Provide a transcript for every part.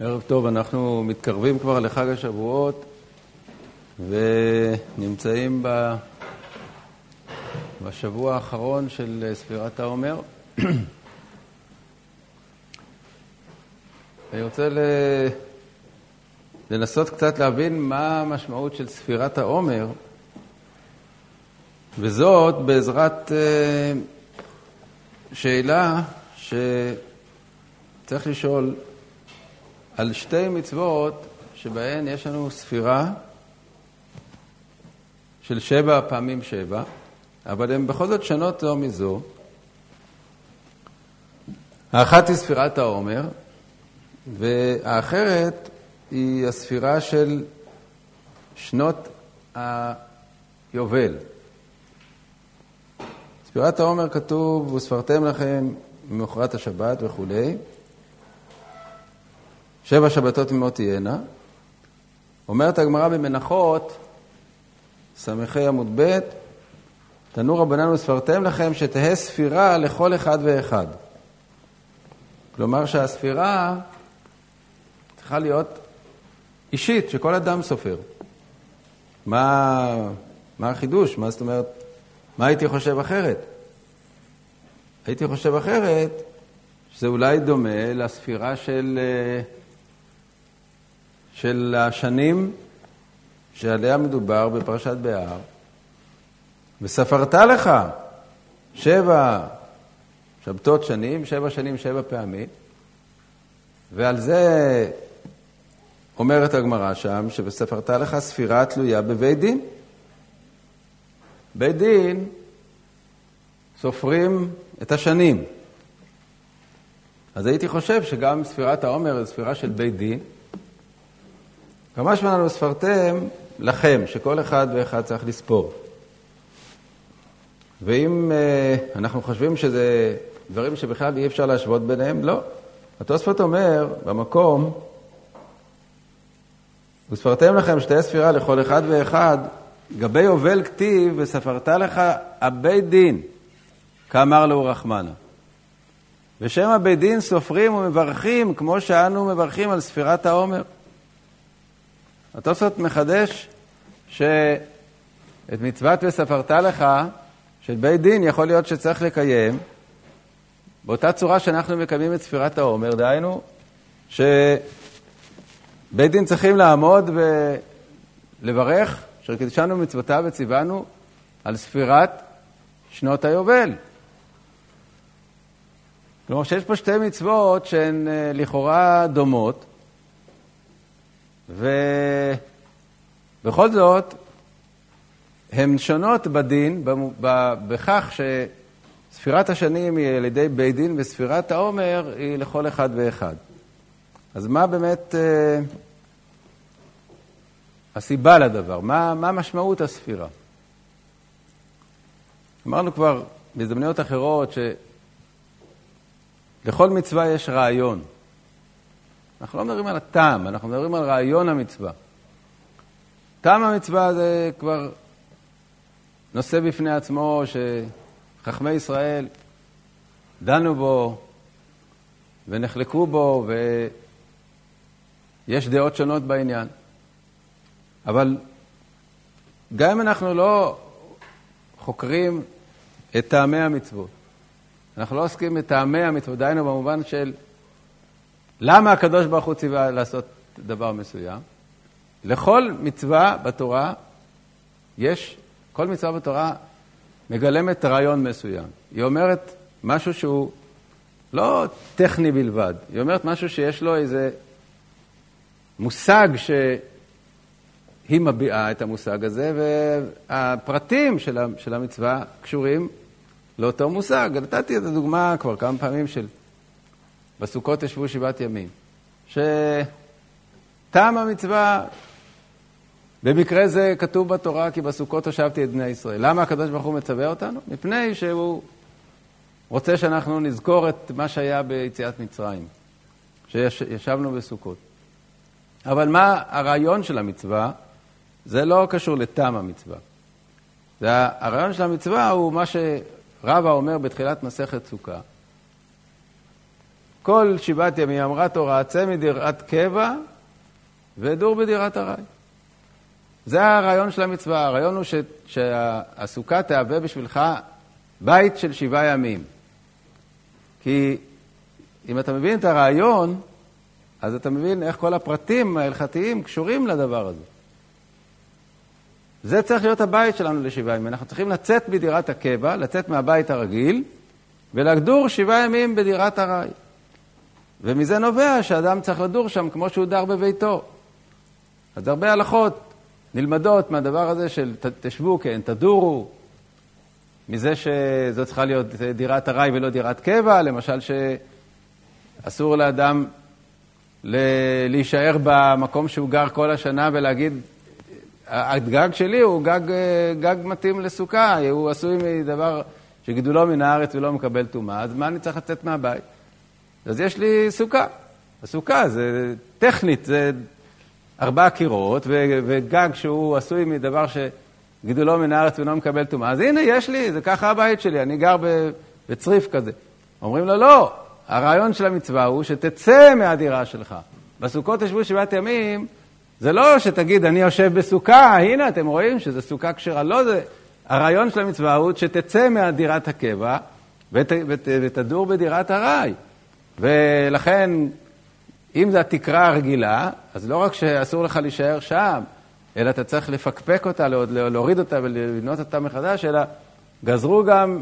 ערב טוב, אנחנו מתקרבים כבר לחג השבועות ונמצאים בשבוע האחרון של ספירת העומר. אני רוצה לנסות קצת להבין מה המשמעות של ספירת העומר, וזאת בעזרת אה, שאלה שצריך לשאול על שתי מצוות שבהן יש לנו ספירה של שבע פעמים שבע, אבל הן בכל זאת שונות זו מזו. האחת היא ספירת העומר, והאחרת היא הספירה של שנות היובל. ספירת העומר כתוב, וספרתם לכם ממחרת השבת וכולי. שבע שבתות עמו תהיינה. אומרת הגמרא במנחות, ס"ה עמוד ב', תנו רבנן וספרתם לכם שתהא ספירה לכל אחד ואחד. כלומר שהספירה צריכה להיות אישית, שכל אדם סופר. מה, מה החידוש? מה זאת אומרת, מה הייתי חושב אחרת? הייתי חושב אחרת שזה אולי דומה לספירה של... Uh, של השנים שעליה מדובר בפרשת בהר, וספרת לך שבע שבתות שנים, שבע שנים, שבע פעמים, ועל זה אומרת הגמרא שם, ש"וספרת לך ספירה תלויה בבית דין". בית דין סופרים את השנים. אז הייתי חושב שגם ספירת העומר זו ספירה של בית דין, כמה שמענו ספרתם לכם, שכל אחד ואחד צריך לספור. ואם uh, אנחנו חושבים שזה דברים שבכלל אי אפשר להשוות ביניהם, לא. התוספות אומר במקום, וספרתם לכם שתי ספירה לכל אחד ואחד, גבי יובל כתיב, וספרת לך הבית דין, כאמר לו רחמנה. בשם הבית דין סופרים ומברכים, כמו שאנו מברכים על ספירת העומר. התוספות מחדש שאת מצוות וספרת לך של בית דין יכול להיות שצריך לקיים באותה צורה שאנחנו מקיימים את ספירת העומר, דהיינו שבית דין צריכים לעמוד ולברך שקידשנו מצוותיו וציוונו על ספירת שנות היובל. כלומר שיש פה שתי מצוות שהן אה, לכאורה דומות, ובכל זאת, הן שונות בדין, בכך שספירת השנים היא על ידי בית דין וספירת העומר היא לכל אחד ואחד. אז מה באמת אה, הסיבה לדבר? מה, מה משמעות הספירה? אמרנו כבר בהזדמנויות אחרות שלכל מצווה יש רעיון. אנחנו לא מדברים על הטעם, אנחנו מדברים על רעיון המצווה. טעם המצווה זה כבר נושא בפני עצמו שחכמי ישראל דנו בו ונחלקו בו ויש דעות שונות בעניין. אבל גם אם אנחנו לא חוקרים את טעמי המצוות, אנחנו לא עוסקים בטעמי המצוות, דהיינו במובן של למה הקדוש ברוך הוא ציווה לעשות דבר מסוים? לכל מצווה בתורה יש, כל מצווה בתורה מגלמת רעיון מסוים. היא אומרת משהו שהוא לא טכני בלבד, היא אומרת משהו שיש לו איזה מושג שהיא מביעה את המושג הזה, והפרטים של המצווה קשורים לאותו מושג. נתתי את הדוגמה כבר כמה פעמים של בסוכות ישבו שבעת ימים. שטעם המצווה, במקרה זה כתוב בתורה כי בסוכות הושבתי את בני ישראל. למה הקדוש ברוך הוא מצווה אותנו? מפני שהוא רוצה שאנחנו נזכור את מה שהיה ביציאת מצרים, שישבנו בסוכות. אבל מה הרעיון של המצווה? זה לא קשור לטעם המצווה. זה הרעיון של המצווה הוא מה שרבא אומר בתחילת מסכת סוכה. כל שבעת ימים אמרה תורה, צא מדירת קבע ודור בדירת ארעי. זה הרעיון של המצווה, הרעיון הוא ש, שהסוכה תהווה בשבילך בית של שבעה ימים. כי אם אתה מבין את הרעיון, אז אתה מבין איך כל הפרטים ההלכתיים קשורים לדבר הזה. זה צריך להיות הבית שלנו לשבעה ימים. אנחנו צריכים לצאת מדירת הקבע, לצאת מהבית הרגיל, ולגדור שבעה ימים בדירת ארעי. ומזה נובע שאדם צריך לדור שם כמו שהוא דר בביתו. אז הרבה הלכות נלמדות מהדבר הזה של תשבו כן, תדורו, מזה שזו צריכה להיות דירת ארעי ולא דירת קבע, למשל שאסור לאדם להישאר במקום שהוא גר כל השנה ולהגיד, הגג שלי הוא גג, גג מתאים לסוכה, הוא עשוי מדבר שגידולו מן הארץ ולא מקבל טומאה, אז מה אני צריך לצאת מהבית? אז יש לי סוכה. הסוכה זה טכנית, זה ארבעה קירות וגג שהוא עשוי מדבר שגידולו מן הארץ ולא מקבל טומאה. אז הנה, יש לי, זה ככה הבית שלי, אני גר בצריף כזה. אומרים לו, לא, הרעיון של המצווה הוא שתצא מהדירה שלך. בסוכות ישבו שבעת ימים, זה לא שתגיד, אני יושב בסוכה, הנה, אתם רואים שזו סוכה כשרה. לא, זה... הרעיון של המצווה הוא שתצא מהדירת הקבע ות, ות, ותדור בדירת ארעי. ולכן, אם זו התקרה הרגילה, אז לא רק שאסור לך להישאר שם, אלא אתה צריך לפקפק אותה, להוריד אותה ולבנות אותה מחדש, אלא גזרו גם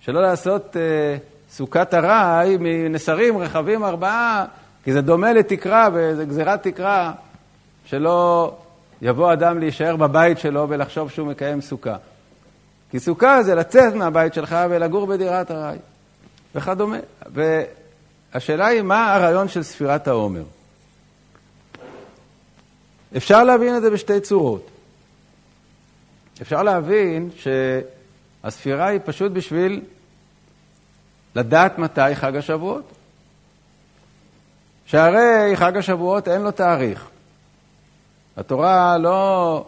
שלא לעשות אה, סוכת ארעי מנסרים רחבים ארבעה, כי זה דומה לתקרה וזה גזירת תקרה, שלא יבוא אדם להישאר בבית שלו ולחשוב שהוא מקיים סוכה. כי סוכה זה לצאת מהבית שלך ולגור בדירת ארעי, וכדומה. והשאלה היא, מה הרעיון של ספירת העומר? אפשר להבין את זה בשתי צורות. אפשר להבין שהספירה היא פשוט בשביל לדעת מתי חג השבועות. שהרי חג השבועות אין לו תאריך. התורה לא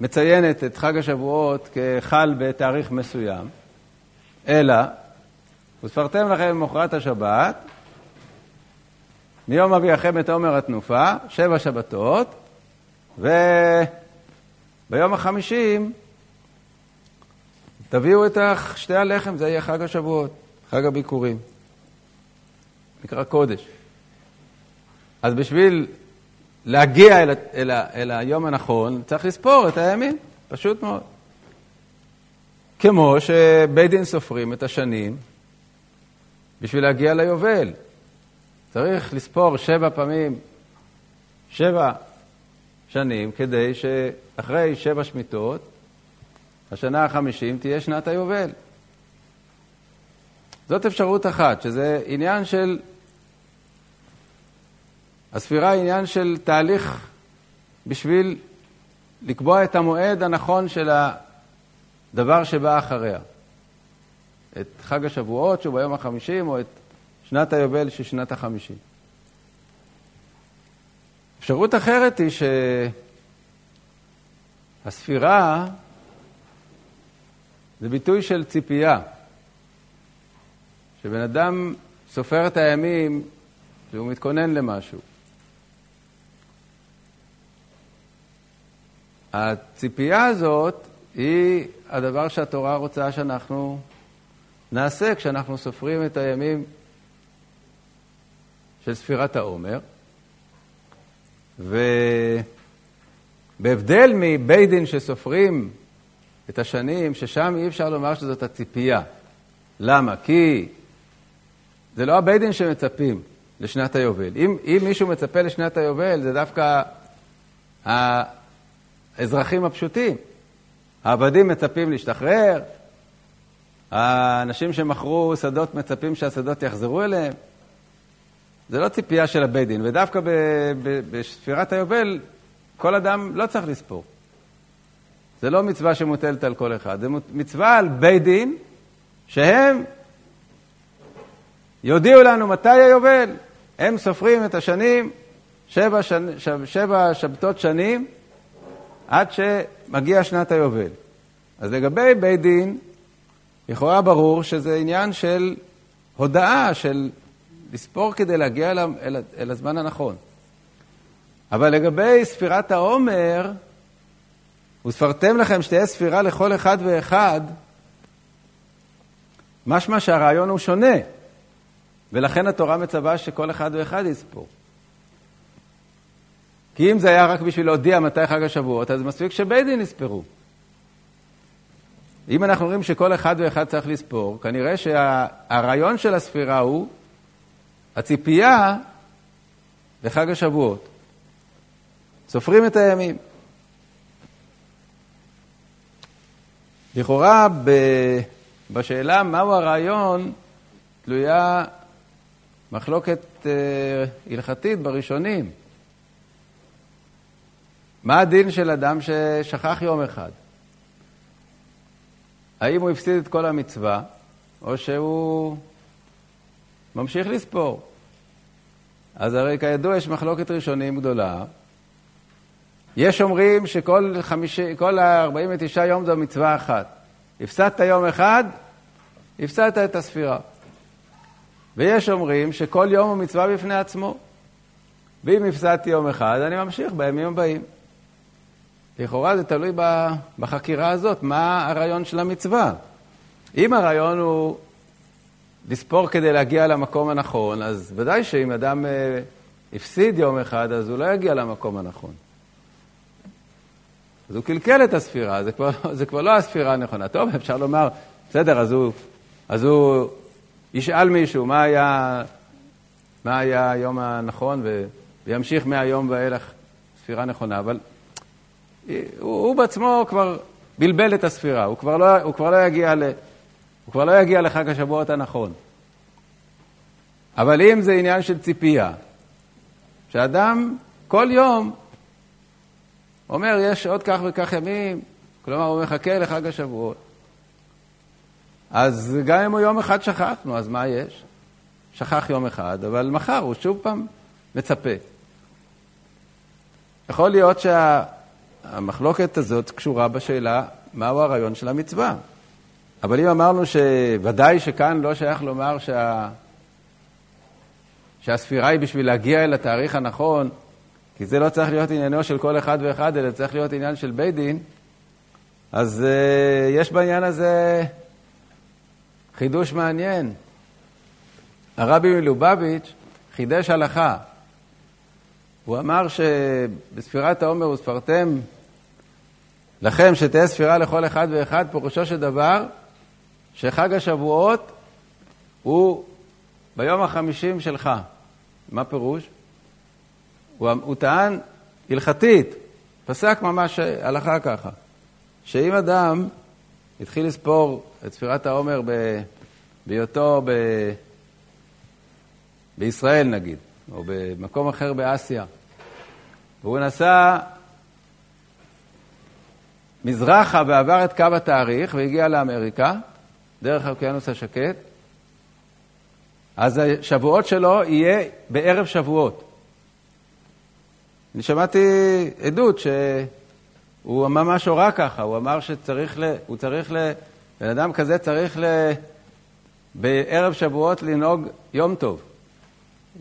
מציינת את חג השבועות כחל בתאריך מסוים, אלא, וספרתם לכם במחרת השבת, מיום אביאכם את עומר התנופה, שבע שבתות, וביום החמישים תביאו את שתי הלחם, זה יהיה חג השבועות, חג הביקורים. נקרא קודש. אז בשביל להגיע אל, אל, אל היום הנכון, צריך לספור את הימים, פשוט מאוד. כמו שבית דין סופרים את השנים בשביל להגיע ליובל. צריך לספור שבע פעמים, שבע שנים, כדי שאחרי שבע שמיטות, השנה החמישים תהיה שנת היובל. זאת אפשרות אחת, שזה עניין של הספירה היא עניין של תהליך בשביל לקבוע את המועד הנכון של הדבר שבא אחריה. את חג השבועות שהוא ביום החמישים, או את שנת היובל של שנת החמישים. אפשרות אחרת היא שהספירה זה ביטוי של ציפייה. שבן אדם סופר את הימים והוא מתכונן למשהו. הציפייה הזאת היא הדבר שהתורה רוצה שאנחנו נעשה כשאנחנו סופרים את הימים של ספירת העומר. ובהבדל מבית דין שסופרים את השנים, ששם אי אפשר לומר שזאת הציפייה. למה? כי זה לא הבית דין שמצפים לשנת היובל. אם, אם מישהו מצפה לשנת היובל, זה דווקא האזרחים הפשוטים. העבדים מצפים להשתחרר, האנשים שמכרו שדות מצפים שהשדות יחזרו אליהם. זה לא ציפייה של הבית דין, ודווקא בספירת היובל כל אדם לא צריך לספור. זה לא מצווה שמוטלת על כל אחד, זה מצווה על בית דין שהם יודיעו לנו מתי היובל. הם סופרים את השנים, שבע, שנ... שבע שבתות שנים, עד שמגיע שנת היובל. אז לגבי בית דין, לכאורה ברור שזה עניין של הודעה, של לספור כדי להגיע אל, אל, אל הזמן הנכון. אבל לגבי ספירת העומר, וספרתם לכם שתהיה ספירה לכל אחד ואחד, משמע שהרעיון הוא שונה, ולכן התורה מצווה שכל אחד ואחד יספור. כי אם זה היה רק בשביל להודיע מתי חג השבועות, אז מספיק שבית דין יספרו. אם אנחנו רואים שכל אחד ואחד צריך לספור, כנראה שהרעיון של הספירה הוא הציפייה לחג השבועות. סופרים את הימים. לכאורה, בשאלה מהו הרעיון, תלויה מחלוקת אה, הלכתית בראשונים. מה הדין של אדם ששכח יום אחד? האם הוא הפסיד את כל המצווה, או שהוא ממשיך לספור? אז הרי כידוע יש מחלוקת ראשונים גדולה. יש אומרים שכל כל ה-49 יום זו מצווה אחת. הפסדת יום אחד, הפסדת את הספירה. ויש אומרים שכל יום הוא מצווה בפני עצמו. ואם הפסדתי יום אחד, אני ממשיך בימים הבאים. לכאורה זה תלוי בחקירה הזאת, מה הרעיון של המצווה. אם הרעיון הוא לספור כדי להגיע למקום הנכון, אז ודאי שאם אדם אה, הפסיד יום אחד, אז הוא לא יגיע למקום הנכון. אז הוא קלקל את הספירה, זה כבר, זה כבר לא הספירה הנכונה. טוב, אפשר לומר, בסדר, אז הוא, אז הוא ישאל מישהו מה היה, מה היה היום הנכון, וימשיך מהיום ואילך ספירה נכונה, אבל הוא, הוא בעצמו כבר בלבל את הספירה, הוא כבר לא, הוא כבר לא, יגיע, ל, הוא כבר לא יגיע לחג השבועות הנכון. אבל אם זה עניין של ציפייה, שאדם כל יום אומר, יש עוד כך וכך ימים, כלומר, הוא מחכה לחג השבועות. אז גם אם הוא יום אחד שכח, נו, אז מה יש? שכח יום אחד, אבל מחר הוא שוב פעם מצפה. יכול להיות שהמחלוקת הזאת קשורה בשאלה מהו הרעיון של המצווה. אבל אם אמרנו שוודאי שכאן לא שייך לומר שה... שהספירה היא בשביל להגיע אל התאריך הנכון, כי זה לא צריך להיות עניינו של כל אחד ואחד, אלא צריך להיות עניין של בית דין, אז uh, יש בעניין הזה חידוש מעניין. הרבי מלובביץ' חידש הלכה. הוא אמר שבספירת העומר וספרתם לכם שתהיה ספירה לכל אחד ואחד, פירושו של דבר שחג השבועות הוא ביום החמישים שלך. מה פירוש? הוא, הוא טען הלכתית, פסק ממש הלכה ככה, שאם אדם התחיל לספור את ספירת העומר בהיותו ב... בישראל נגיד, או במקום אחר באסיה, והוא נסע מזרחה ועבר את קו התאריך והגיע לאמריקה, דרך האוקיינוס השקט, אז השבועות שלו יהיה בערב שבועות. אני שמעתי עדות שהוא ממש הורה ככה, הוא אמר שצריך, ל... הוא צריך, ל... בן אדם כזה צריך ל... בערב שבועות לנהוג יום טוב.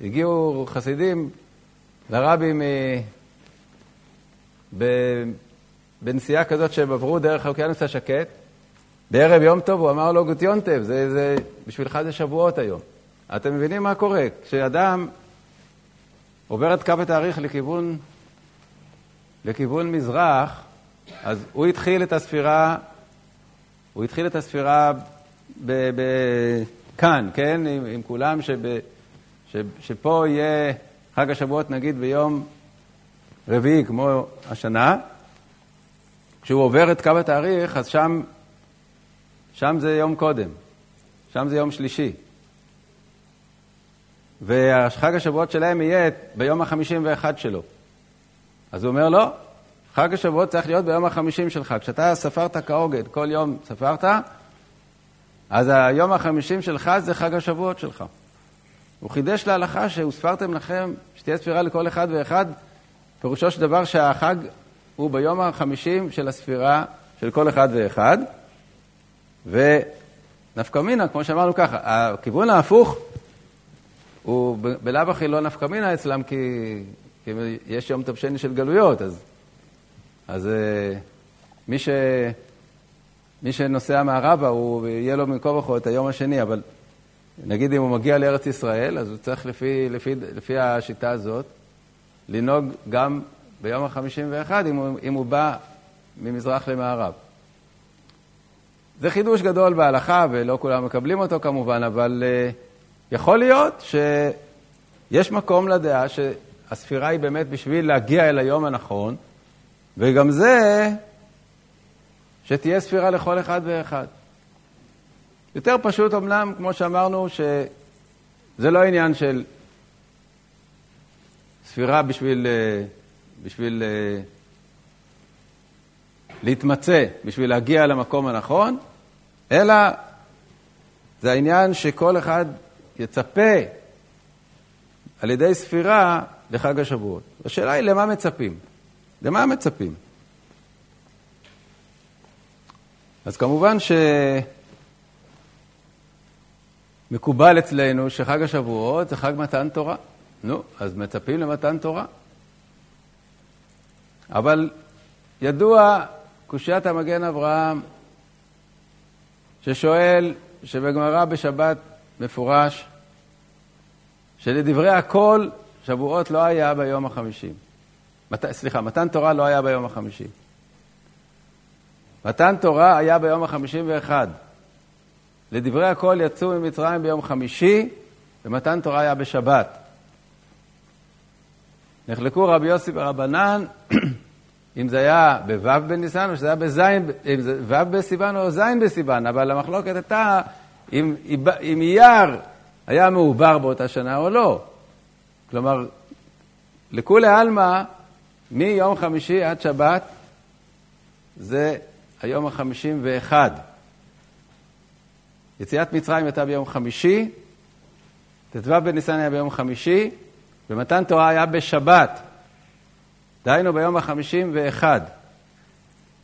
הגיעו חסידים לרבי מ... ב... בנסיעה כזאת שהם עברו דרך האוקיינוס השקט, בערב יום טוב הוא אמר לו גוטיונטב, זה, זה, בשבילך זה שבועות היום. אתם מבינים מה קורה? כשאדם עובר את קו התאריך לכיוון, לכיוון מזרח, אז הוא התחיל את הספירה, הוא התחיל את הספירה ב, ב, כאן, כן? עם, עם כולם, שב, ש, שפה יהיה חג השבועות נגיד ביום רביעי כמו השנה. כשהוא עובר את קו התאריך, אז שם, שם זה יום קודם, שם זה יום שלישי. וחג השבועות שלהם יהיה ביום החמישים ואחד שלו. אז הוא אומר, לא, חג השבועות צריך להיות ביום החמישים שלך. כשאתה ספרת כהוגד, כל יום ספרת, אז היום החמישים שלך זה חג השבועות שלך. הוא חידש להלכה שהוספרתם לכם, שתהיה ספירה לכל אחד ואחד, פירושו של דבר שהחג הוא ביום החמישים של הספירה של כל אחד ואחד. ונפקא מינה, כמו שאמרנו ככה, הכיוון ההפוך הוא בלאו הכי לא נפקא מינה אצלם, כי, כי יש יום טוב שני של גלויות, אז, אז אה, מי, ש, מי שנוסע מערבה, הוא יהיה לו כה וכה את היום השני, אבל נגיד אם הוא מגיע לארץ ישראל, אז הוא צריך לפי, לפי, לפי השיטה הזאת לנהוג גם ביום החמישים ואחד, אם הוא, אם הוא בא ממזרח למערב. זה חידוש גדול בהלכה, ולא כולם מקבלים אותו כמובן, אבל uh, יכול להיות שיש מקום לדעה שהספירה היא באמת בשביל להגיע אל היום הנכון, וגם זה שתהיה ספירה לכל אחד ואחד. יותר פשוט אמנם, כמו שאמרנו, שזה לא עניין של ספירה בשביל, אה, בשביל אה, להתמצא, בשביל להגיע למקום הנכון, אלא זה העניין שכל אחד יצפה על ידי ספירה לחג השבועות. השאלה היא למה מצפים? למה מצפים? אז כמובן שמקובל אצלנו שחג השבועות זה חג מתן תורה. נו, אז מצפים למתן תורה. אבל ידוע קושיית המגן אברהם, ששואל, שבגמרא בשבת מפורש, שלדברי הכל, שבועות לא היה ביום החמישים. מת, סליחה, מתן תורה לא היה ביום החמישים. מתן תורה היה ביום החמישים ואחד. לדברי הכל יצאו ממצרים ביום חמישי, ומתן תורה היה בשבת. נחלקו רבי יוסי ורבנן, אם זה היה בו' בניסן או שזה היה בז', אם זה ו' בסיוון או ז' בסיוון, אבל המחלוקת הייתה אם, אם אייר היה מעובר באותה שנה או לא. כלומר, לכולי עלמא, מיום חמישי עד שבת, זה היום החמישים ואחד. יציאת מצרים הייתה ביום חמישי, ט"ו בניסן היה ביום חמישי, ומתן תורה היה בשבת. דהיינו ביום החמישים ואחד.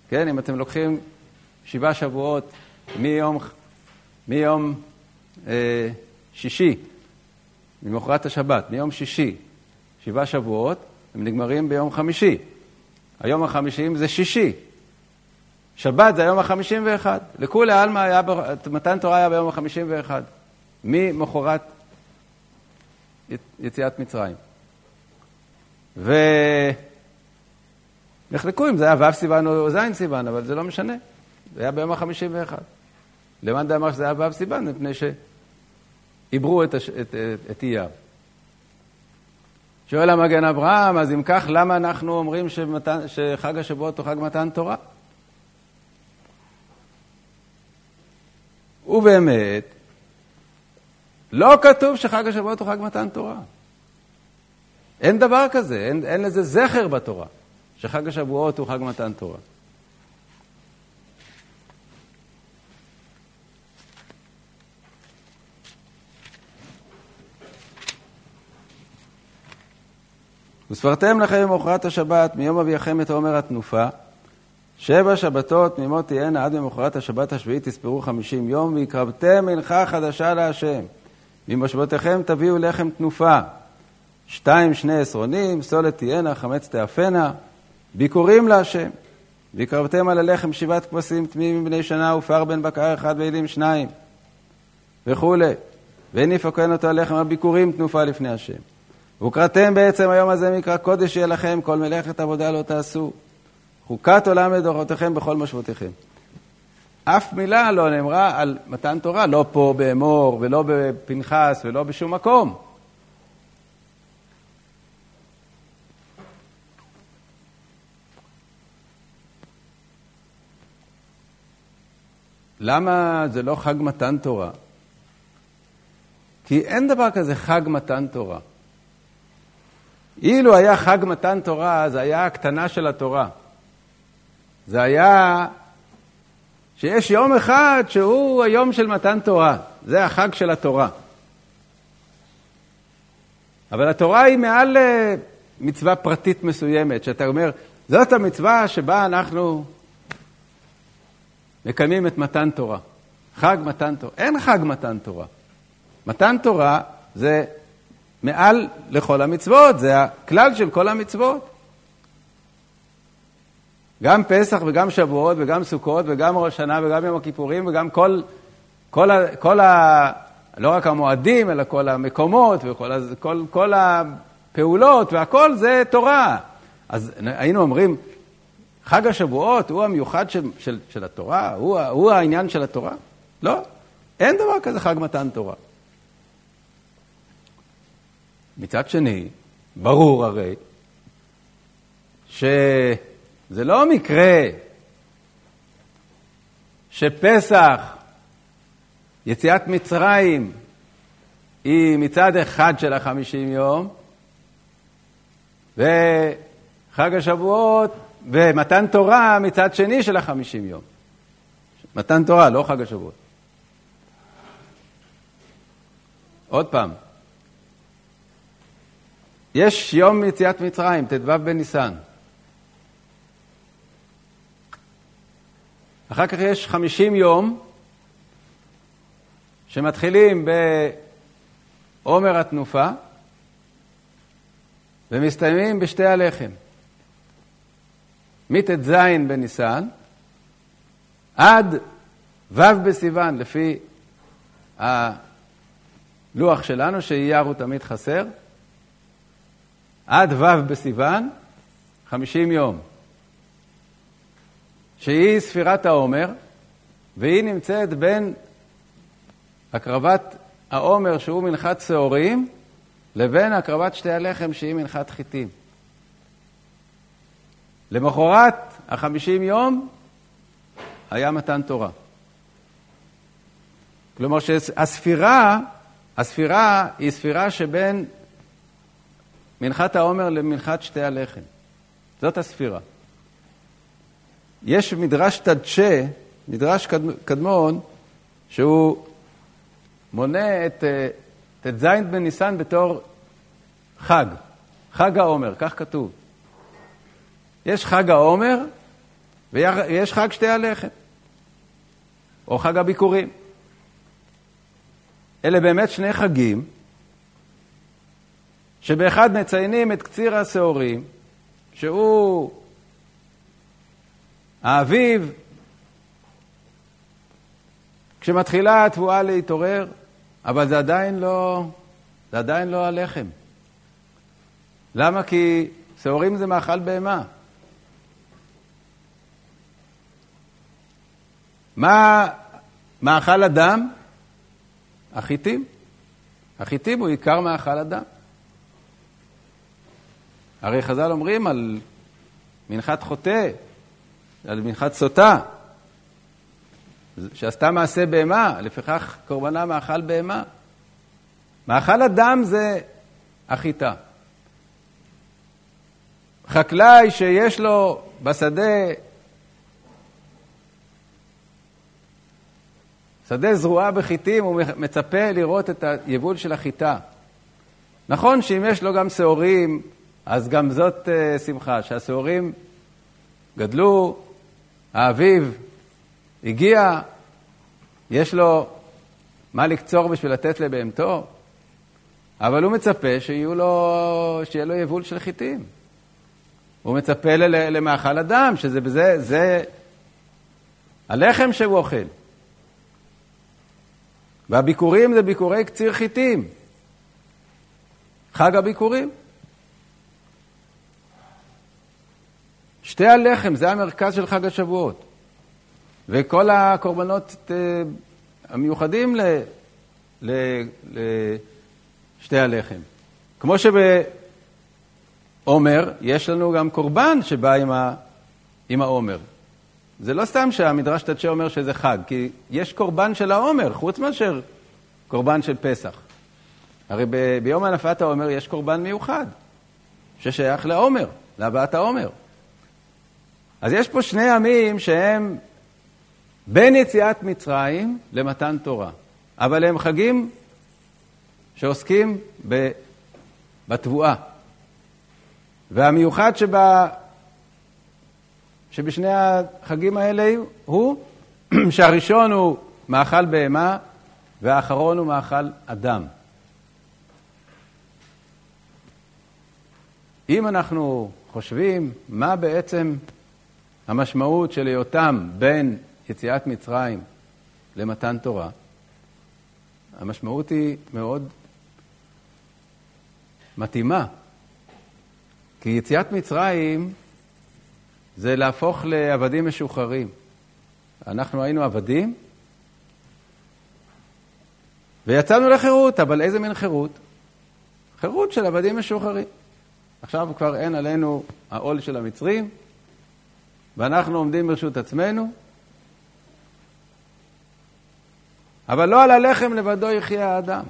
כן, אם אתם לוקחים שבעה שבועות מיום, מיום אה, שישי, ממחרת השבת, מיום שישי, שבעה שבועות, הם נגמרים ביום חמישי. היום החמישים זה שישי. שבת זה היום החמישים ואחד. לכולי עלמא היה, מתן תורה היה ביום החמישים ואחד. ממחרת יציאת מצרים. ו... נחלקו אם זה היה ו' סיוון או ז' סיוון, אבל זה לא משנה. זה היה ביום החמישים ואחד. למאן דאמר שזה היה ו' סיוון, מפני שעיברו את, הש... את, את, את אייר. שואל המגן אברהם, אז אם כך, למה אנחנו אומרים שמתן, שחג השבועות הוא חג מתן תורה? ובאמת, לא כתוב שחג השבועות הוא חג מתן תורה. אין דבר כזה, אין, אין לזה זכר בתורה. שחג השבועות הוא חג מתן תורה. וספרתם לכם ממחרת השבת, מיום אביכם את עומר התנופה, שבע שבתות תמימות תהיינה עד ממחרת השבת השביעית תספרו חמישים יום, והקרבתם מנחה חדשה להשם. ממושבותיכם תביאו לחם תנופה. שתיים שני עשרונים, סולת תהיינה, חמץ תאפנה. ביקורים להשם. והקרבתם על הלחם שבעת כבשים תמימים בני שנה ופר בן בקר אחד ואלים שניים וכולי. ואין יפקן אותו הלחם הביקורים תנופה לפני השם. וקראתם בעצם היום הזה מקרא קודש יהיה לכם, כל מלאכת עבודה לא תעשו. חוקת עולם לדורותיכם בכל משבותיכם. אף מילה לא נאמרה על מתן תורה, לא פה באמור ולא בפנחס ולא בשום מקום. למה זה לא חג מתן תורה? כי אין דבר כזה חג מתן תורה. אילו היה חג מתן תורה, זה היה הקטנה של התורה. זה היה שיש יום אחד שהוא היום של מתן תורה. זה החג של התורה. אבל התורה היא מעל אה, מצווה פרטית מסוימת, שאתה אומר, זאת המצווה שבה אנחנו מקיימים את מתן תורה. חג מתן תורה. אין חג מתן תורה. מתן תורה זה מעל לכל המצוות, זה הכלל של כל המצוות. גם פסח וגם שבועות וגם סוכות וגם ראש שנה וגם יום הכיפורים וגם כל, כל, ה, כל ה... לא רק המועדים, אלא כל המקומות וכל כל, כל הפעולות והכל זה תורה. אז היינו אומרים, חג השבועות הוא המיוחד של, של, של התורה? הוא, הוא העניין של התורה? לא, אין דבר כזה חג מתן תורה. מצד שני, ברור הרי שזה לא מקרה שפסח, יציאת מצרים, היא מצד אחד של החמישים יום, וחג השבועות ומתן תורה מצד שני של החמישים יום. מתן תורה, לא חג השבועות. עוד פעם, יש יום יציאת מצרים, ט"ו בניסן. אחר כך יש חמישים יום שמתחילים בעומר התנופה ומסתיימים בשתי הלחם. מט"ז בניסן עד ו' בסיוון, לפי הלוח שלנו, שאייר הוא תמיד חסר, עד ו' בסיוון, 50 יום, שהיא ספירת העומר, והיא נמצאת בין הקרבת העומר, שהוא מנחת שעורים, לבין הקרבת שתי הלחם, שהיא מנחת חיטים. למחרת החמישים יום היה מתן תורה. כלומר שהספירה, הספירה היא ספירה שבין מנחת העומר למנחת שתי הלחם. זאת הספירה. יש מדרש תדשה, מדרש קדמון, שהוא מונה את אה, ט"ז בניסן בתור חג, חג העומר, כך כתוב. יש חג העומר ויש חג שתי הלחם, או חג הביקורים. אלה באמת שני חגים, שבאחד מציינים את קציר השעורים, שהוא האביב, כשמתחילה התבואה להתעורר, אבל זה עדיין לא, זה עדיין לא הלחם. למה? כי שעורים זה מאכל בהמה. מה מאכל אדם? החיטים. החיטים הוא עיקר מאכל אדם. הרי חז"ל אומרים על מנחת חוטא, על מנחת סוטה, שעשתה מעשה בהמה, לפיכך קורבנה מאכל בהמה. מאכל אדם זה החיטה. חקלאי שיש לו בשדה שדה זרועה בחיטים, הוא מצפה לראות את היבול של החיטה. נכון שאם יש לו גם שעורים, אז גם זאת uh, שמחה, שהשעורים גדלו, האביב הגיע, יש לו מה לקצור בשביל לתת לבהמתו, אבל הוא מצפה שיהיו לו, שיהיה לו יבול של חיטים. הוא מצפה למאכל אדם, שזה בזה, זה הלחם שהוא אוכל. והביקורים זה ביקורי קציר חיטים. חג הביקורים. שתי הלחם, זה המרכז של חג השבועות. וכל הקורבנות אה, המיוחדים לשתי הלחם. כמו שבעומר, יש לנו גם קורבן שבא עם העומר. זה לא סתם שהמדרש תצ'ה אומר שזה חג, כי יש קורבן של העומר, חוץ מאשר קורבן של פסח. הרי ב- ביום הנפת העומר יש קורבן מיוחד, ששייך לעומר, להבאת העומר. אז יש פה שני ימים שהם בין יציאת מצרים למתן תורה, אבל הם חגים שעוסקים בתבואה. והמיוחד שבה, שבשני החגים האלה הוא שהראשון הוא מאכל בהמה והאחרון הוא מאכל אדם. אם אנחנו חושבים מה בעצם המשמעות של היותם בין יציאת מצרים למתן תורה, המשמעות היא מאוד מתאימה. כי יציאת מצרים זה להפוך לעבדים משוחררים. אנחנו היינו עבדים ויצאנו לחירות, אבל איזה מין חירות? חירות של עבדים משוחררים. עכשיו כבר אין עלינו העול של המצרים, ואנחנו עומדים ברשות עצמנו, אבל לא על הלחם לבדו יחיה האדם,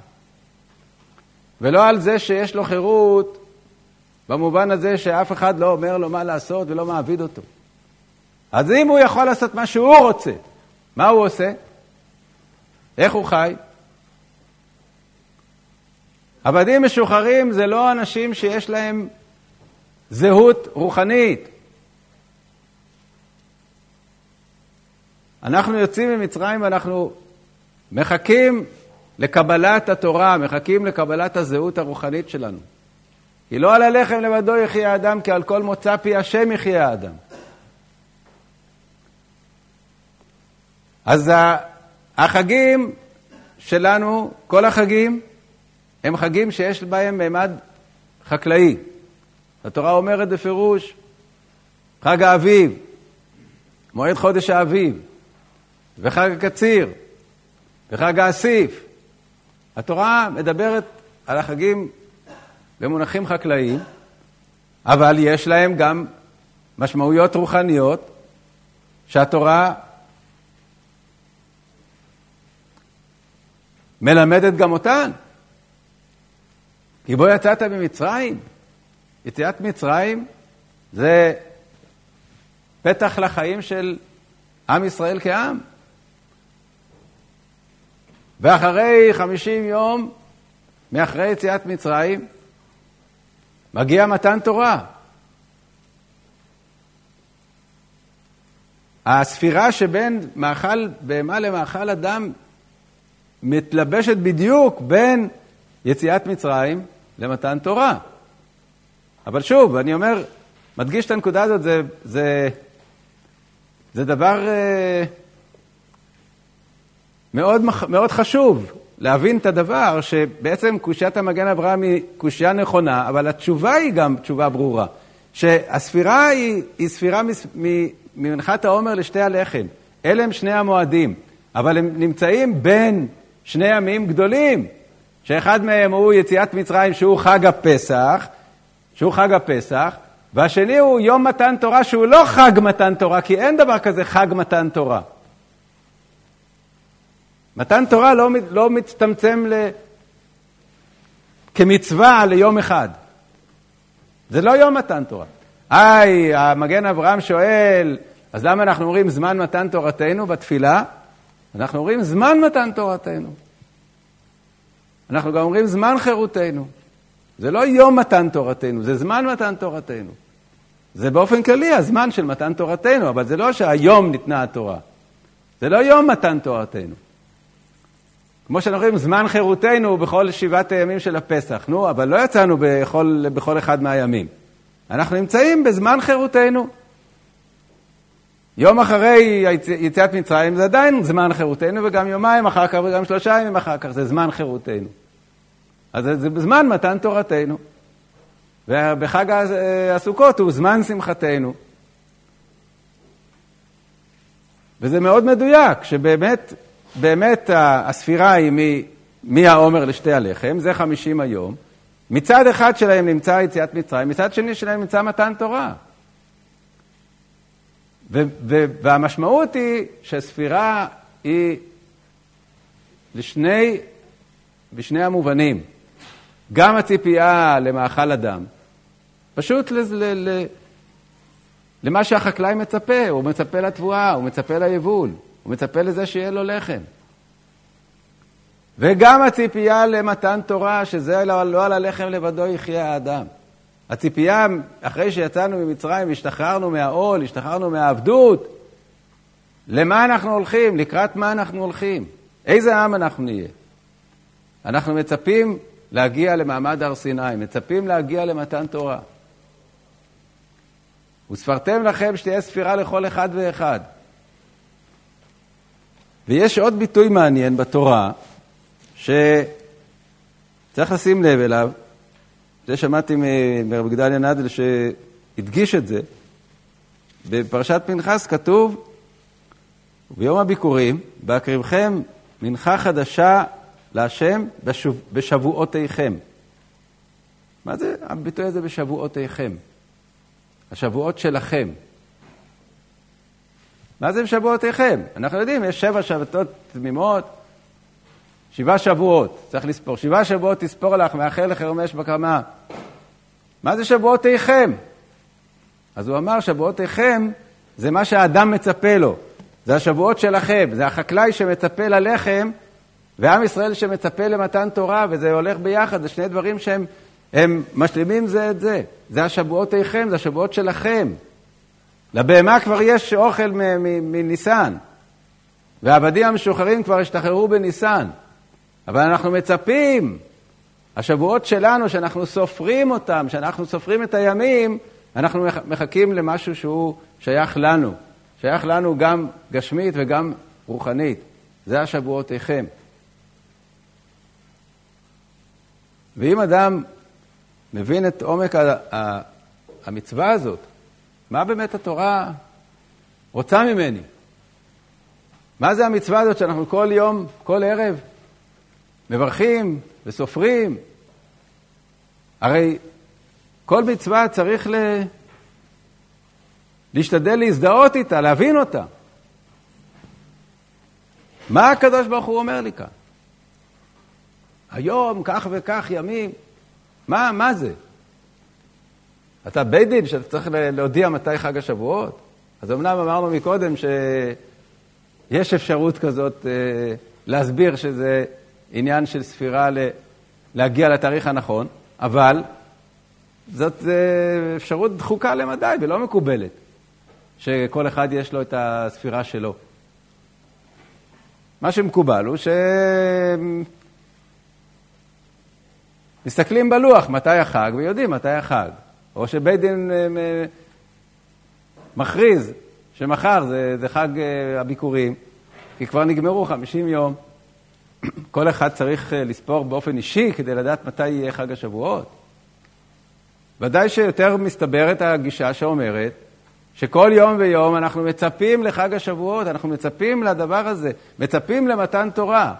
ולא על זה שיש לו חירות במובן הזה שאף אחד לא אומר לו מה לעשות ולא מעביד אותו. אז אם הוא יכול לעשות מה שהוא רוצה, מה הוא עושה? איך הוא חי? עבדים משוחררים זה לא אנשים שיש להם זהות רוחנית. אנחנו יוצאים ממצרים ואנחנו מחכים לקבלת התורה, מחכים לקבלת הזהות הרוחנית שלנו. כי לא על הלחם לבדו יחיה האדם, כי על כל מוצא פי השם יחיה האדם. אז החגים שלנו, כל החגים, הם חגים שיש בהם מימד חקלאי. התורה אומרת בפירוש, חג האביב, מועד חודש האביב, וחג הקציר, וחג האסיף. התורה מדברת על החגים במונחים חקלאיים, אבל יש להם גם משמעויות רוחניות שהתורה מלמדת גם אותן. כי בו יצאת ממצרים. יציאת מצרים זה פתח לחיים של עם ישראל כעם. ואחרי חמישים יום מאחרי יציאת מצרים, מגיע מתן תורה. הספירה שבין מאכל בהמה למאכל אדם מתלבשת בדיוק בין יציאת מצרים למתן תורה. אבל שוב, אני אומר, מדגיש את הנקודה הזאת, זה, זה, זה דבר אה, מאוד, מאוד חשוב. להבין את הדבר שבעצם קושיית המגן אברהם היא קושייה נכונה, אבל התשובה היא גם תשובה ברורה. שהספירה היא, היא ספירה ממנחת העומר לשתי הלחם. אלה הם שני המועדים, אבל הם נמצאים בין שני ימים גדולים, שאחד מהם הוא יציאת מצרים, שהוא חג הפסח, שהוא חג הפסח, והשני הוא יום מתן תורה, שהוא לא חג מתן תורה, כי אין דבר כזה חג מתן תורה. מתן תורה לא, לא מצטמצם ל... כמצווה ליום אחד. זה לא יום מתן תורה. היי, המגן אברהם שואל, אז למה אנחנו אומרים זמן מתן תורתנו בתפילה? אנחנו אומרים זמן מתן תורתנו. אנחנו גם אומרים זמן חירותנו. זה לא יום מתן תורתנו, זה זמן מתן תורתנו. זה באופן כללי הזמן של מתן תורתנו, אבל זה לא שהיום ניתנה התורה. זה לא יום מתן תורתנו. כמו שאנחנו רואים, זמן חירותנו בכל שבעת הימים של הפסח. נו, אבל לא יצאנו בכל, בכל אחד מהימים. אנחנו נמצאים בזמן חירותנו. יום אחרי יציאת מצרים זה עדיין זמן חירותנו, וגם יומיים אחר כך וגם שלושה ימים אחר כך זה זמן חירותנו. אז זה זמן מתן תורתנו. ובחג הסוכות הוא זמן שמחתנו. וזה מאוד מדויק, שבאמת באמת הספירה היא מהעומר לשתי הלחם, זה חמישים היום. מצד אחד שלהם נמצא יציאת מצרים, מצד שני שלהם נמצא מתן תורה. ו- ו- והמשמעות היא שספירה היא לשני, בשני המובנים. גם הציפייה למאכל אדם, פשוט ל- ל- ל- למה שהחקלאי מצפה, הוא מצפה לתבואה, הוא מצפה ליבול. הוא מצפה לזה שיהיה לו לחם. וגם הציפייה למתן תורה, שזה לא, לא על הלחם לבדו יחיה האדם. הציפייה, אחרי שיצאנו ממצרים, השתחררנו מהעול, השתחררנו מהעבדות, למה אנחנו הולכים? לקראת מה אנחנו הולכים? איזה עם אנחנו נהיה? אנחנו מצפים להגיע למעמד הר סיני, מצפים להגיע למתן תורה. וספרתם לכם שתהיה ספירה לכל אחד ואחד. ויש עוד ביטוי מעניין בתורה, שצריך לשים לב אליו, זה שמעתי מרב גדליה נדל שהדגיש את זה, בפרשת פנחס כתוב, ביום הביקורים, בהקריבכם מנחה חדשה להשם בשבועותיכם. מה זה הביטוי הזה בשבועותיכם? השבועות שלכם. מה זה בשבועותיכם? אנחנו יודעים, יש שבע שבתות תמימות, שבעה שבועות, צריך לספור. שבעה שבועות תספור לך, מאחל לחרמש בקמה. מה זה שבועותיכם? אז הוא אמר, שבועותיכם זה מה שהאדם מצפה לו. זה השבועות שלכם, זה החקלאי שמצפה ללחם, ועם ישראל שמצפה למתן תורה, וזה הולך ביחד, זה שני דברים שהם הם משלימים זה את זה. זה השבועות איכם, זה השבועות שלכם. לבהמה כבר יש אוכל מניסן, והעבדים המשוחררים כבר השתחררו בניסן. אבל אנחנו מצפים, השבועות שלנו, שאנחנו סופרים אותם, שאנחנו סופרים את הימים, אנחנו מחכים למשהו שהוא שייך לנו. שייך לנו גם גשמית וגם רוחנית. זה השבועות איכם. ואם אדם מבין את עומק המצווה הזאת, מה באמת התורה רוצה ממני? מה זה המצווה הזאת שאנחנו כל יום, כל ערב, מברכים וסופרים? הרי כל מצווה צריך ל... להשתדל להזדהות איתה, להבין אותה. מה הקדוש ברוך הוא אומר לי כאן? היום, כך וכך ימים, מה, מה זה? אתה בית דין שאתה צריך להודיע מתי חג השבועות? אז אמנם אמרנו מקודם שיש אפשרות כזאת אה, להסביר שזה עניין של ספירה. להגיע לתאריך הנכון, אבל זאת אה, אפשרות דחוקה למדי ולא מקובלת, שכל אחד יש לו את הספירה שלו. מה שמקובל הוא ש... מסתכלים בלוח מתי החג ויודעים מתי החג. או שבית דין אה, מכריז שמחר זה, זה חג אה, הביקורים, כי כבר נגמרו 50 יום. כל אחד צריך אה, לספור באופן אישי כדי לדעת מתי יהיה חג השבועות. ודאי שיותר מסתברת הגישה שאומרת שכל יום ויום אנחנו מצפים לחג השבועות, אנחנו מצפים לדבר הזה, מצפים למתן תורה,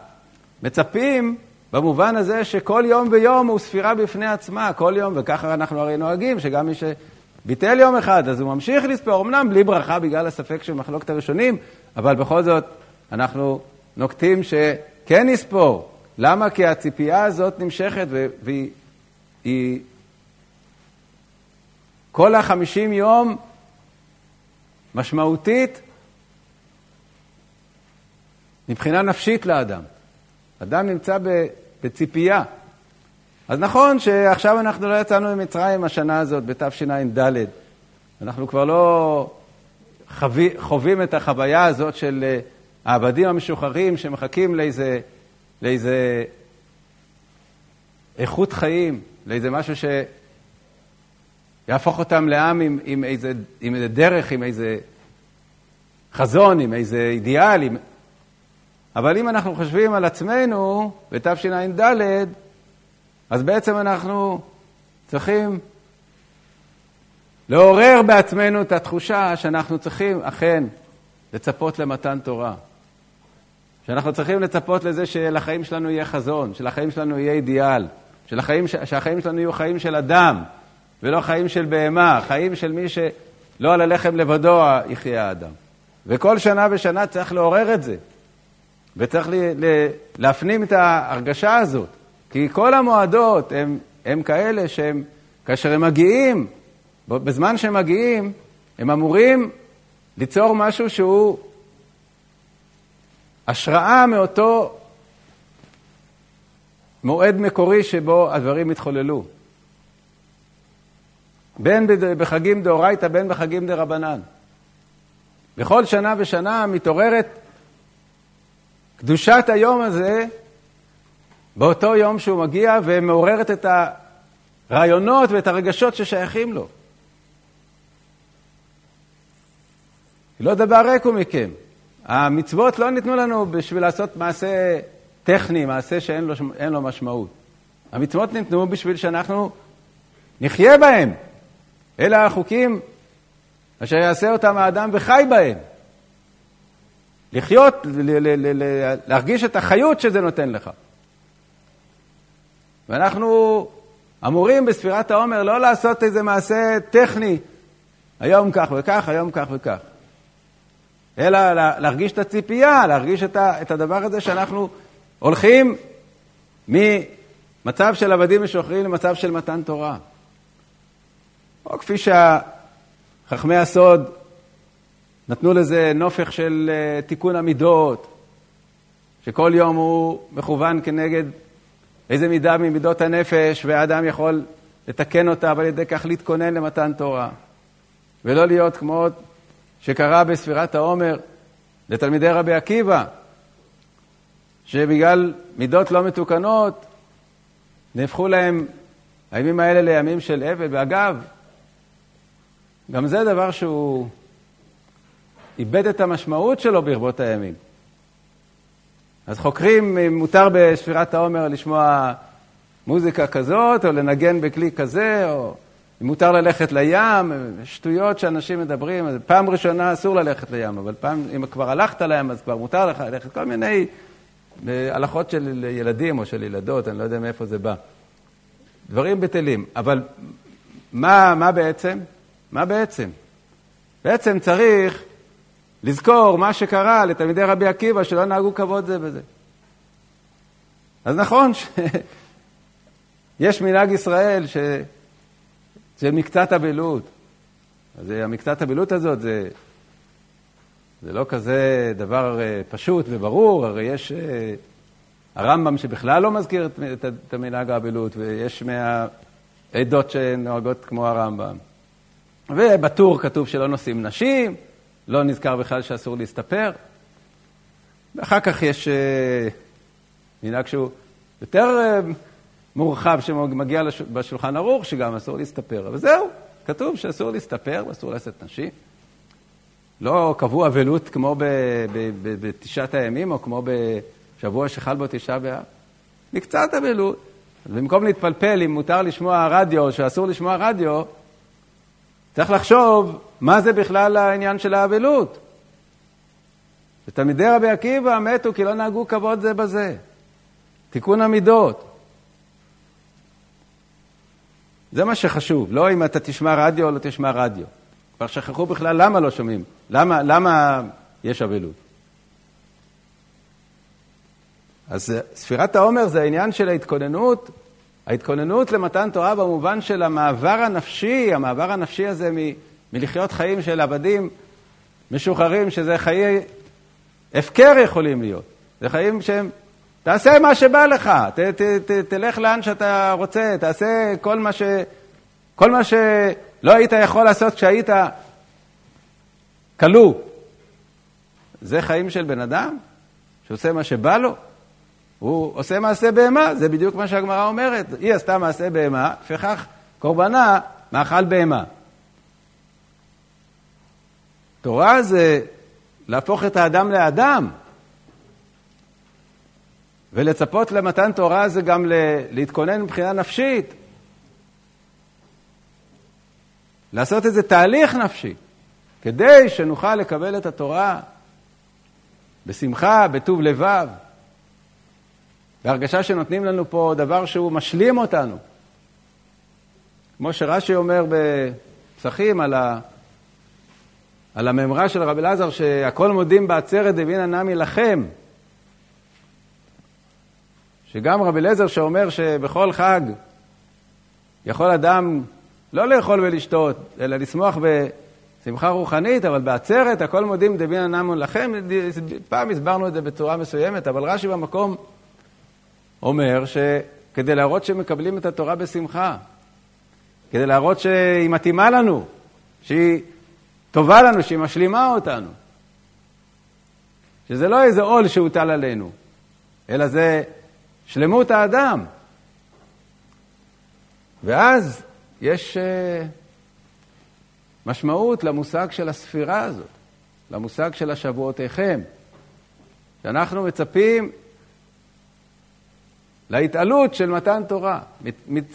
מצפים במובן הזה שכל יום ויום הוא ספירה בפני עצמה, כל יום, וככה אנחנו הרי נוהגים, שגם מי שביטל יום אחד, אז הוא ממשיך לספור, אמנם בלי ברכה בגלל הספק של מחלוקת הראשונים, אבל בכל זאת אנחנו נוקטים שכן נספור. למה? כי הציפייה הזאת נמשכת והיא... היא, כל החמישים יום משמעותית מבחינה נפשית לאדם. אדם נמצא בציפייה. אז נכון שעכשיו אנחנו לא יצאנו ממצרים השנה הזאת, בתשע"ד. אנחנו כבר לא חווי, חווים את החוויה הזאת של אה, העבדים המשוחררים שמחכים לאיזה, לאיזה איכות חיים, לאיזה משהו שיהפוך אותם לעם עם, עם, איזה, עם איזה דרך, עם איזה חזון, עם איזה אידיאל, עם, אבל אם אנחנו חושבים על עצמנו בתשע"ד, אז בעצם אנחנו צריכים לעורר בעצמנו את התחושה שאנחנו צריכים אכן לצפות למתן תורה. שאנחנו צריכים לצפות לזה שלחיים שלנו יהיה חזון, שלחיים שלנו יהיה אידיאל, שלחיים, שהחיים שלנו יהיו חיים של אדם ולא חיים של בהמה, חיים של מי שלא על הלחם לבדו יחיה האדם. וכל שנה ושנה צריך לעורר את זה. וצריך לי, ל, להפנים את ההרגשה הזאת. כי כל המועדות הם, הם כאלה שהם, כאשר הם מגיעים, בזמן שהם מגיעים, הם אמורים ליצור משהו שהוא השראה מאותו מועד מקורי שבו הדברים התחוללו. בין בחגים דאורייתא, בין בחגים דרבנן. בכל שנה ושנה מתעוררת קדושת היום הזה, באותו יום שהוא מגיע, ומעוררת את הרעיונות ואת הרגשות ששייכים לו. לא דבר ריק הוא מכם. המצוות לא ניתנו לנו בשביל לעשות מעשה טכני, מעשה שאין לו, לו משמעות. המצוות ניתנו בשביל שאנחנו נחיה בהם. אלה החוקים אשר יעשה אותם האדם וחי בהם. לחיות, להרגיש את החיות שזה נותן לך. ואנחנו אמורים בספירת העומר לא לעשות איזה מעשה טכני, היום כך וכך, היום כך וכך. אלא להרגיש את הציפייה, להרגיש את הדבר הזה שאנחנו הולכים ממצב של עבדים ושוחרים למצב של מתן תורה. או כפי שחכמי הסוד נתנו לזה נופך של אה, תיקון המידות, שכל יום הוא מכוון כנגד איזה מידה ממידות הנפש, והאדם יכול לתקן אותה ועל ידי כך להתכונן למתן תורה. ולא להיות כמו שקרה בספירת העומר לתלמידי רבי עקיבא, שבגלל מידות לא מתוקנות נהפכו להם הימים האלה לימים של אבל. ואגב, גם זה דבר שהוא איבד את המשמעות שלו ברבות הימים. אז חוקרים אם מותר בספירת העומר לשמוע מוזיקה כזאת, או לנגן בכלי כזה, או אם מותר ללכת לים, שטויות שאנשים מדברים. פעם ראשונה אסור ללכת לים, אבל פעם, אם כבר הלכת לים, אז כבר מותר לך ללכת. כל מיני אה, הלכות של ילדים או של ילדות, אני לא יודע מאיפה זה בא. דברים בטלים. אבל מה, מה בעצם? מה בעצם? בעצם צריך לזכור מה שקרה לתלמידי רבי עקיבא, שלא נהגו כבוד זה בזה. אז נכון שיש מנהג ישראל ש... זה מקצת אבלות. אז המקצת אבלות הזאת זה, זה לא כזה דבר אה, פשוט וברור, הרי יש אה, הרמב"ם שבכלל לא מזכיר את, המנהג האבלות, ויש מהעדות שנוהגות כמו הרמב"ם. ובטור כתוב שלא נושאים נשים, לא נזכר בכלל שאסור להסתפר. ואחר כך יש אה, מנהג שהוא יותר אה, מורחב שמגיע בשולחן ערוך, שגם אסור להסתפר. אבל זהו, כתוב שאסור להסתפר ואסור לשאת נשים. לא קבעו אבלות כמו בתשעת הימים, או כמו בשבוע שחל בו תשעה באב. מקצת אבלות. במקום להתפלפל אם מותר לשמוע רדיו או שאסור לשמוע רדיו, צריך לחשוב מה זה בכלל העניין של האבלות. ותלמידי רבי עקיבא מתו כי לא נהגו כבוד זה בזה. תיקון המידות. זה מה שחשוב, לא אם אתה תשמע רדיו או לא תשמע רדיו. כבר שכחו בכלל למה לא שומעים, למה, למה יש אבלות. אז ספירת העומר זה העניין של ההתכוננות ההתכוננות למתן תורה במובן של המעבר הנפשי, המעבר הנפשי הזה מ, מלחיות חיים של עבדים משוחררים, שזה חיי הפקר יכולים להיות. זה חיים שהם, תעשה מה שבא לך, ת, ת, ת, תלך לאן שאתה רוצה, תעשה כל מה, ש, כל מה שלא היית יכול לעשות כשהיית כלוא. זה חיים של בן אדם שעושה מה שבא לו? הוא עושה מעשה בהמה, זה בדיוק מה שהגמרא אומרת. היא עשתה מעשה בהמה, לפיכך קורבנה מאכל בהמה. תורה זה להפוך את האדם לאדם. ולצפות למתן תורה זה גם להתכונן מבחינה נפשית. לעשות איזה תהליך נפשי, כדי שנוכל לקבל את התורה בשמחה, בטוב לבב. והרגשה שנותנים לנו פה דבר שהוא משלים אותנו. כמו שרש"י אומר בפסחים על, ה... על הממרה של רבי אלעזר, שהכל מודים בעצרת דבינא נמי לכם. שגם רבי אליעזר שאומר שבכל חג יכול אדם לא לאכול ולשתות, אלא לשמוח בשמחה רוחנית, אבל בעצרת הכל מודים דבינא נמי לכם. פעם הסברנו את זה בצורה מסוימת, אבל רש"י במקום אומר שכדי להראות שמקבלים את התורה בשמחה, כדי להראות שהיא מתאימה לנו, שהיא טובה לנו, שהיא משלימה אותנו, שזה לא איזה עול שהוטל עלינו, אלא זה שלמות האדם. ואז יש uh, משמעות למושג של הספירה הזאת. למושג של השבועותיכם, שאנחנו מצפים להתעלות של מתן תורה,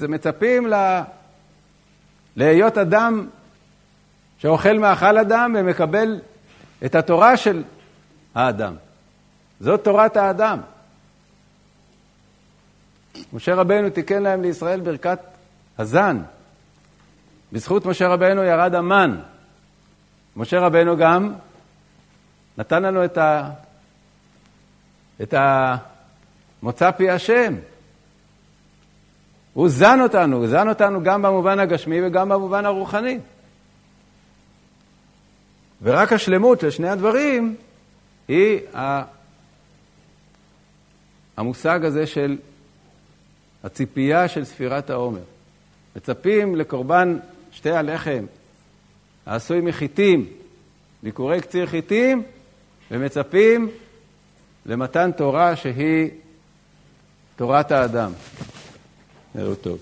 מצפים ל... להיות אדם שאוכל מאכל אדם ומקבל את התורה של האדם. זאת תורת האדם. משה רבנו תיקן להם לישראל ברכת הזן. בזכות משה רבנו ירד המן. משה רבנו גם נתן לנו את, ה... את המוצא פי השם. הוא זן אותנו, הוא זן אותנו גם במובן הגשמי וגם במובן הרוחני. ורק השלמות של שני הדברים היא המושג הזה של הציפייה של ספירת העומר. מצפים לקורבן שתי הלחם העשוי מחיטים, ביקורי קציר חיטים, ומצפים למתן תורה שהיא תורת האדם. ערב טוב.